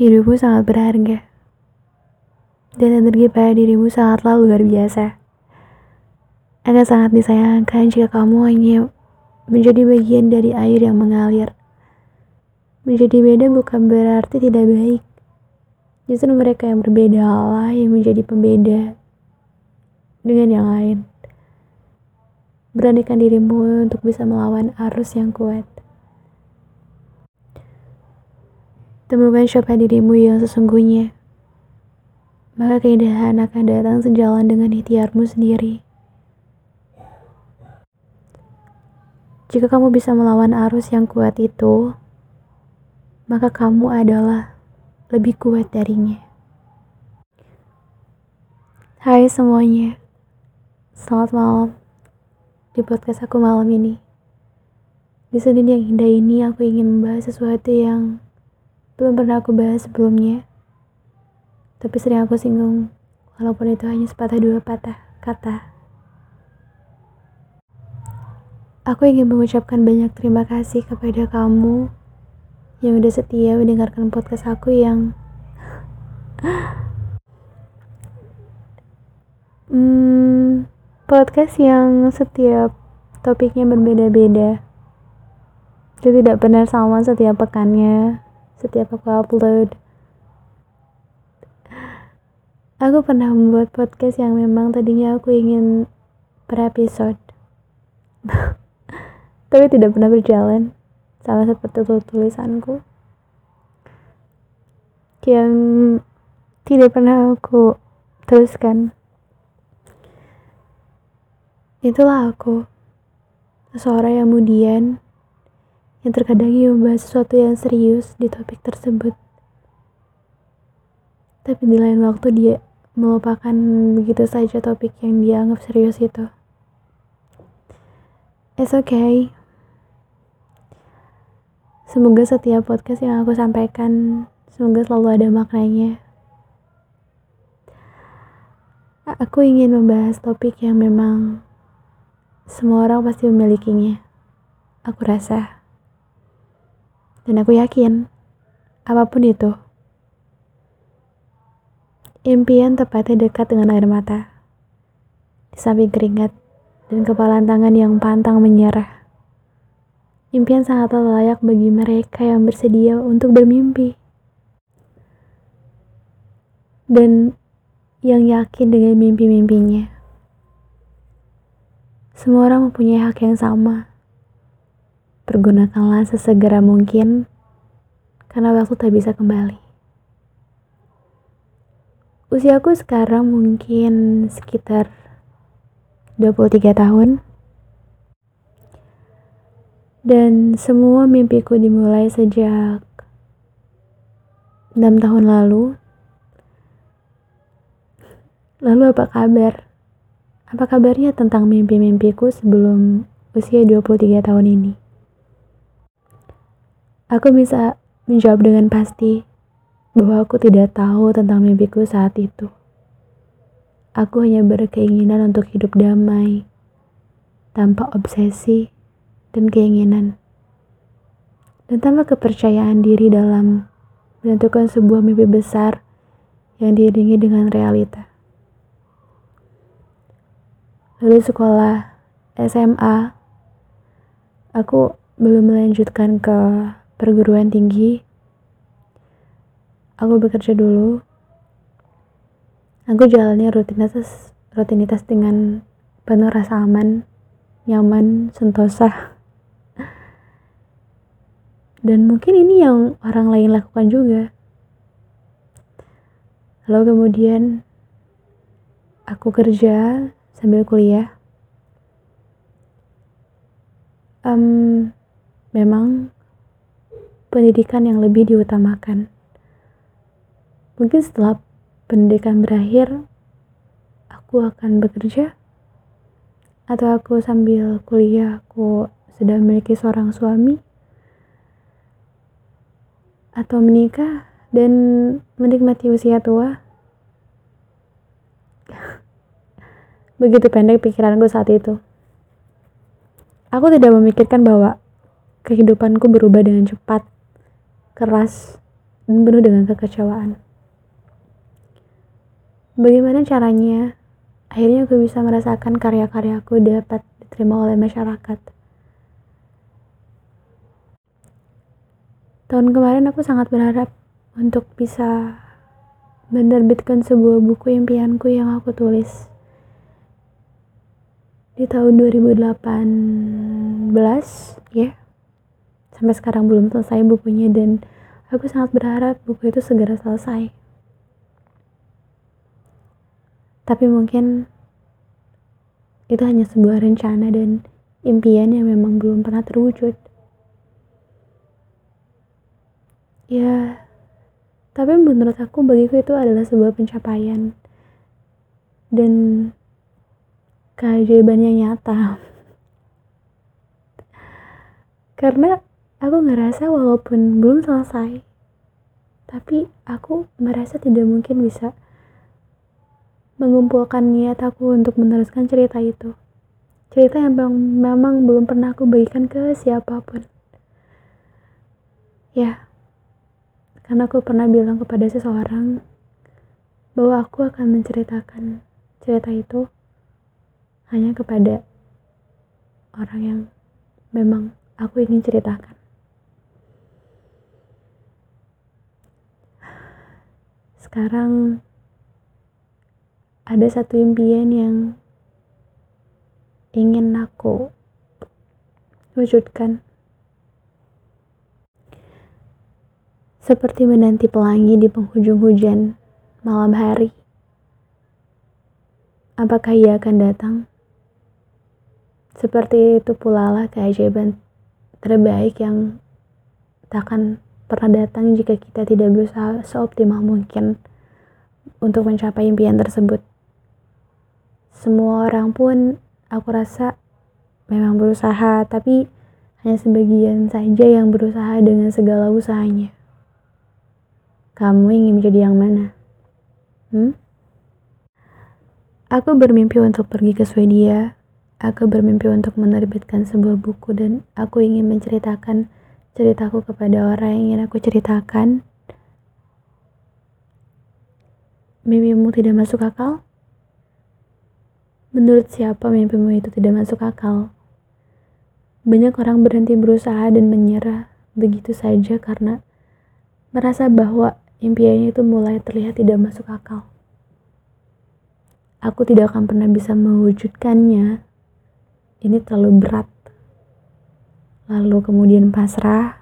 Hidupmu sangat berharga. Dan energi pada dirimu sangatlah luar biasa. Akan sangat disayangkan jika kamu hanya menjadi bagian dari air yang mengalir. Menjadi beda bukan berarti tidak baik. Justru mereka yang berbeda Allah yang menjadi pembeda dengan yang lain. Beranikan dirimu untuk bisa melawan arus yang kuat. Temukan siapa dirimu yang sesungguhnya. Maka keindahan akan datang sejalan dengan ikhtiarmu sendiri. Jika kamu bisa melawan arus yang kuat itu, maka kamu adalah lebih kuat darinya. Hai semuanya, selamat malam di podcast aku malam ini. Di Senin yang indah ini aku ingin membahas sesuatu yang belum pernah aku bahas sebelumnya. Tapi sering aku singgung, walaupun itu hanya sepatah dua patah kata. Aku ingin mengucapkan banyak terima kasih kepada kamu yang udah setia mendengarkan podcast aku yang hmm, podcast yang setiap topiknya berbeda-beda. Itu tidak benar sama setiap pekannya setiap aku upload. Aku pernah membuat podcast yang memang tadinya aku ingin per episode. Tapi tidak pernah berjalan. Sama seperti tulisanku. Yang tidak pernah aku teruskan. Itulah aku. Seseorang yang kemudian yang terkadang ia membahas sesuatu yang serius di topik tersebut. Tapi di lain waktu dia melupakan begitu saja topik yang dia anggap serius itu. It's okay. Semoga setiap podcast yang aku sampaikan, semoga selalu ada maknanya. Aku ingin membahas topik yang memang semua orang pasti memilikinya. Aku rasa. Dan aku yakin, apa pun itu, impian tepatnya dekat dengan air mata, di samping keringat dan kepalan tangan yang pantang menyerah. Impian sangatlah layak bagi mereka yang bersedia untuk bermimpi. Dan yang yakin dengan mimpi-mimpinya. Semua orang mempunyai hak yang sama Pergunakanlah sesegera mungkin, karena waktu tak bisa kembali. Usiaku sekarang mungkin sekitar 23 tahun. Dan semua mimpiku dimulai sejak 6 tahun lalu. Lalu apa kabar? Apa kabarnya tentang mimpi-mimpiku sebelum usia 23 tahun ini? Aku bisa menjawab dengan pasti bahwa aku tidak tahu tentang mimpiku saat itu. Aku hanya berkeinginan untuk hidup damai, tanpa obsesi dan keinginan, dan tanpa kepercayaan diri dalam menentukan sebuah mimpi besar yang diiringi dengan realita. Lalu sekolah SMA, aku belum melanjutkan ke perguruan tinggi, aku bekerja dulu. Aku jalani rutinitas rutinitas dengan penuh rasa aman, nyaman, sentosa. Dan mungkin ini yang orang lain lakukan juga. Lalu kemudian aku kerja sambil kuliah. Um, memang pendidikan yang lebih diutamakan. Mungkin setelah pendidikan berakhir, aku akan bekerja, atau aku sambil kuliah, aku sudah memiliki seorang suami, atau menikah dan menikmati usia tua. Begitu pendek pikiranku saat itu. Aku tidak memikirkan bahwa kehidupanku berubah dengan cepat keras dan penuh dengan kekecewaan. Bagaimana caranya akhirnya aku bisa merasakan karya-karyaku dapat diterima oleh masyarakat? Tahun kemarin aku sangat berharap untuk bisa menerbitkan sebuah buku impianku yang aku tulis di tahun 2018 ya sampai sekarang belum selesai bukunya dan aku sangat berharap buku itu segera selesai. Tapi mungkin itu hanya sebuah rencana dan impian yang memang belum pernah terwujud. Ya tapi menurut aku bagiku itu adalah sebuah pencapaian dan keajaiban yang nyata. Karena aku ngerasa walaupun belum selesai tapi aku merasa tidak mungkin bisa mengumpulkan niat aku untuk meneruskan cerita itu cerita yang memang, belum pernah aku bagikan ke siapa pun ya karena aku pernah bilang kepada seseorang bahwa aku akan menceritakan cerita itu hanya kepada orang yang memang aku ingin ceritakan. Sekarang ada satu impian yang ingin aku wujudkan. Seperti menanti pelangi di penghujung hujan malam hari. Apakah ia akan datang? Seperti itu pula lah keajaiban terbaik yang takkan pernah datang jika kita tidak berusaha seoptimal mungkin untuk mencapai impian tersebut. Semua orang pun aku rasa memang berusaha, tapi hanya sebagian saja yang berusaha dengan segala usahanya. Kamu ingin menjadi yang mana? Hmm? Aku bermimpi untuk pergi ke Swedia Aku bermimpi untuk menerbitkan sebuah buku dan aku ingin menceritakan ceritaku kepada orang yang ingin aku ceritakan. Mimpimu tidak masuk akal? Menurut siapa mimpimu itu tidak masuk akal? Banyak orang berhenti berusaha dan menyerah begitu saja karena merasa bahwa impiannya itu mulai terlihat tidak masuk akal. Aku tidak akan pernah bisa mewujudkannya ini terlalu berat. Lalu kemudian pasrah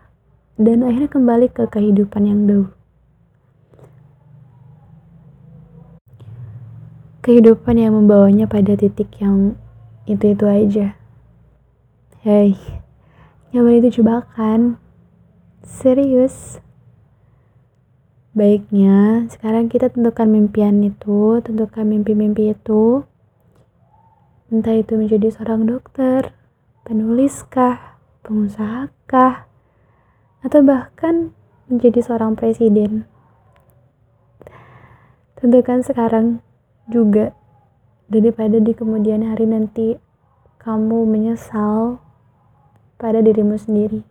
dan akhirnya kembali ke kehidupan yang dulu. Kehidupan yang membawanya pada titik yang itu-itu aja. Hei, nyaman itu jebakan. Serius. Baiknya, sekarang kita tentukan mimpian itu, tentukan mimpi-mimpi itu, entah itu menjadi seorang dokter, penuliskah, pengusahakah, atau bahkan menjadi seorang presiden. Tentukan sekarang juga daripada di kemudian hari nanti kamu menyesal pada dirimu sendiri.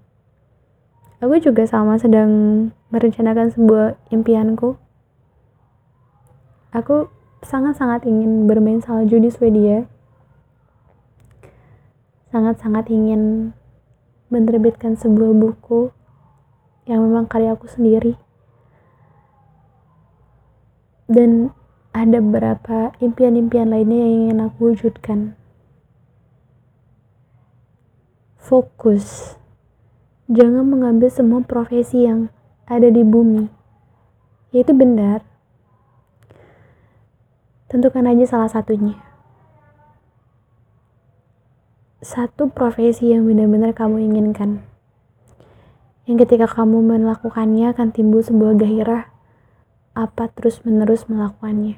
Aku juga sama sedang merencanakan sebuah impianku. Aku sangat-sangat ingin bermain salju di Swedia sangat-sangat ingin menerbitkan sebuah buku yang memang karyaku sendiri. Dan ada beberapa impian-impian lainnya yang ingin aku wujudkan. Fokus. Jangan mengambil semua profesi yang ada di bumi. Yaitu benar. Tentukan aja salah satunya satu profesi yang benar-benar kamu inginkan. Yang ketika kamu melakukannya akan timbul sebuah gairah apa terus-menerus melakukannya.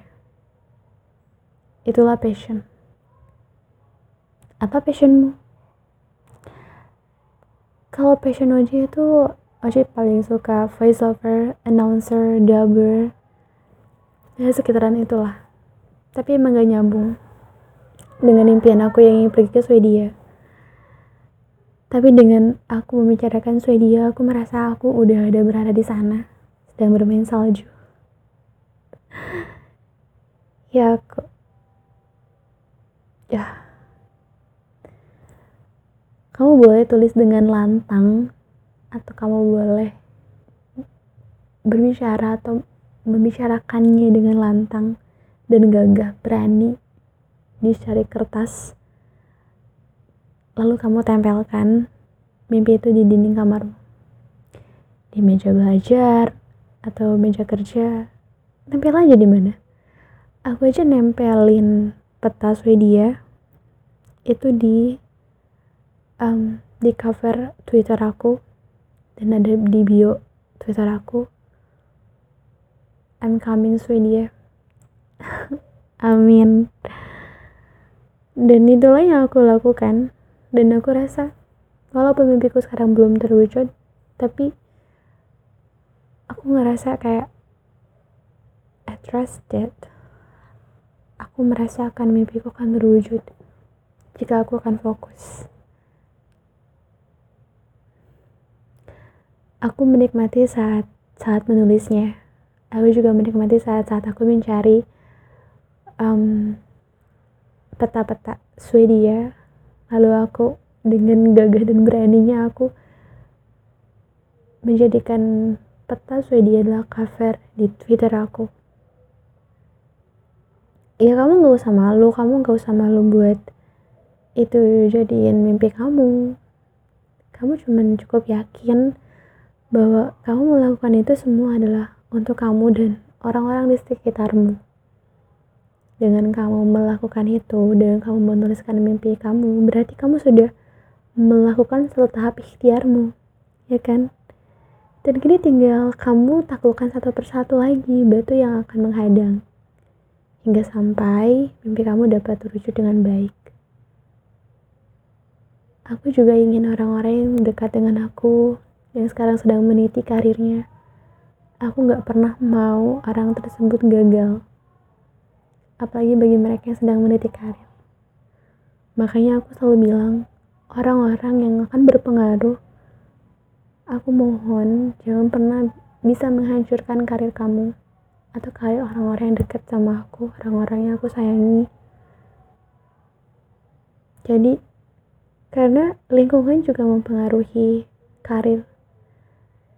Itulah passion. Apa passionmu? Kalau passion Oji itu Oji paling suka voiceover, announcer, dubber, ya sekitaran itulah. Tapi emang gak nyambung dengan impian aku yang ingin pergi ke Swedia. Tapi dengan aku membicarakan Swedia, aku merasa aku udah ada berada di sana. dan bermain salju. ya aku ya kamu boleh tulis dengan lantang atau kamu boleh berbicara atau membicarakannya dengan lantang dan gagah berani di cari kertas lalu kamu tempelkan mimpi itu di dinding kamarmu. Di meja belajar atau meja kerja tempel aja di mana. Aku aja nempelin peta Swedia itu di um, di cover Twitter aku dan ada di bio Twitter aku. I'm coming Swedia. Amin. Dan itulah yang aku lakukan dan aku rasa walaupun mimpiku sekarang belum terwujud tapi aku ngerasa kayak I trust that aku merasakan mimpiku akan terwujud jika aku akan fokus. Aku menikmati saat saat menulisnya. Aku juga menikmati saat-saat aku mencari um, peta-peta Swedia lalu aku dengan gagah dan beraninya aku menjadikan peta Swedia adalah cover di Twitter aku ya kamu gak usah malu kamu gak usah malu buat itu jadiin mimpi kamu kamu cuma cukup yakin bahwa kamu melakukan itu semua adalah untuk kamu dan orang-orang di sekitarmu. Dengan kamu melakukan itu dan kamu menuliskan mimpi kamu, berarti kamu sudah melakukan satu tahap ikhtiarmu, ya kan? Dan kini tinggal kamu taklukkan satu persatu lagi batu yang akan menghadang. Hingga sampai mimpi kamu dapat terwujud dengan baik. Aku juga ingin orang-orang yang dekat dengan aku yang sekarang sedang meniti karirnya. Aku gak pernah mau orang tersebut gagal. Apalagi bagi mereka yang sedang meniti karir. Makanya aku selalu bilang, orang-orang yang akan berpengaruh, aku mohon jangan pernah bisa menghancurkan karir kamu atau karir orang-orang yang dekat sama aku, orang-orang yang aku sayangi. Jadi, karena lingkungan juga mempengaruhi karir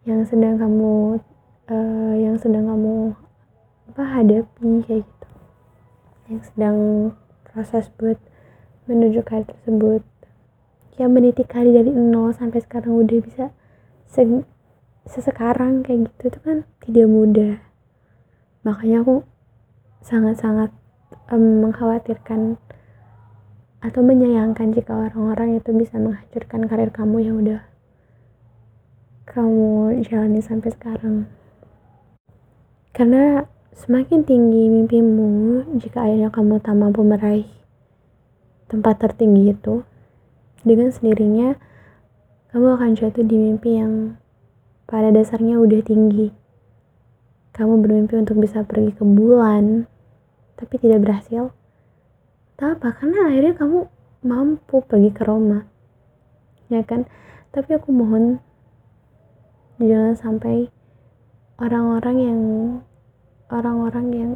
yang sedang kamu uh, yang sedang kamu apa hadapi kayak gitu yang sedang proses buat menuju karir tersebut yang meniti karir dari nol sampai sekarang udah bisa se sesekarang kayak gitu itu kan tidak mudah makanya aku sangat-sangat um, mengkhawatirkan atau menyayangkan jika orang-orang itu bisa menghancurkan karir kamu yang udah kamu jalani sampai sekarang. Karena semakin tinggi mimpimu, jika akhirnya kamu tak mampu meraih tempat tertinggi itu, dengan sendirinya kamu akan jatuh di mimpi yang pada dasarnya udah tinggi. Kamu bermimpi untuk bisa pergi ke bulan, tapi tidak berhasil. Tak apa, karena akhirnya kamu mampu pergi ke Roma. Ya kan? Tapi aku mohon jangan sampai orang-orang yang orang-orang yang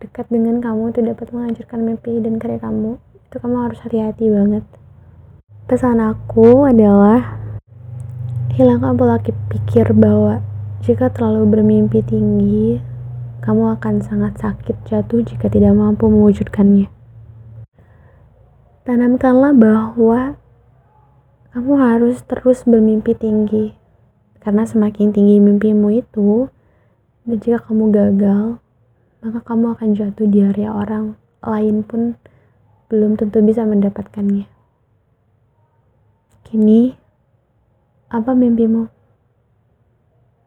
dekat dengan kamu itu dapat menghancurkan mimpi dan karya kamu itu kamu harus hati-hati banget. Pesan aku adalah hilangkan pola pikir bahwa jika terlalu bermimpi tinggi kamu akan sangat sakit jatuh jika tidak mampu mewujudkannya. Tanamkanlah bahwa kamu harus terus bermimpi tinggi karena semakin tinggi mimpimu itu, dan jika kamu gagal, maka kamu akan jatuh di area orang lain pun belum tentu bisa mendapatkannya. Kini, apa mimpimu?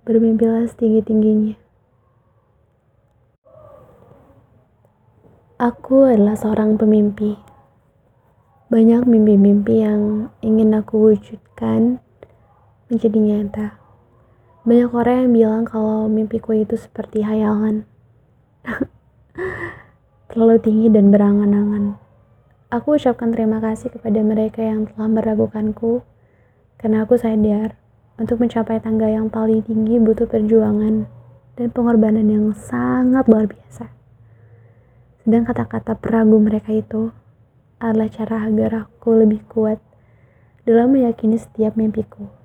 Bermimpilah setinggi-tingginya. Aku adalah seorang pemimpi. Banyak mimpi-mimpi yang ingin aku wujudkan menjadi nyata. Banyak orang yang bilang kalau mimpiku itu seperti hayalan. Terlalu tinggi dan berangan-angan. Aku ucapkan terima kasih kepada mereka yang telah meragukanku, karena aku sadar Untuk mencapai tangga yang paling tinggi butuh perjuangan dan pengorbanan yang sangat luar biasa. Sedang kata-kata peragu mereka itu adalah cara agar aku lebih kuat dalam meyakini setiap mimpiku.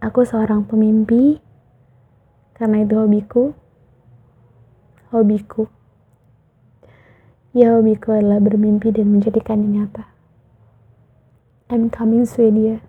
Aku seorang pemimpi, karena itu hobiku. Hobiku. Ya, hobiku adalah bermimpi dan menjadikannya nyata. I'm coming, Swedia.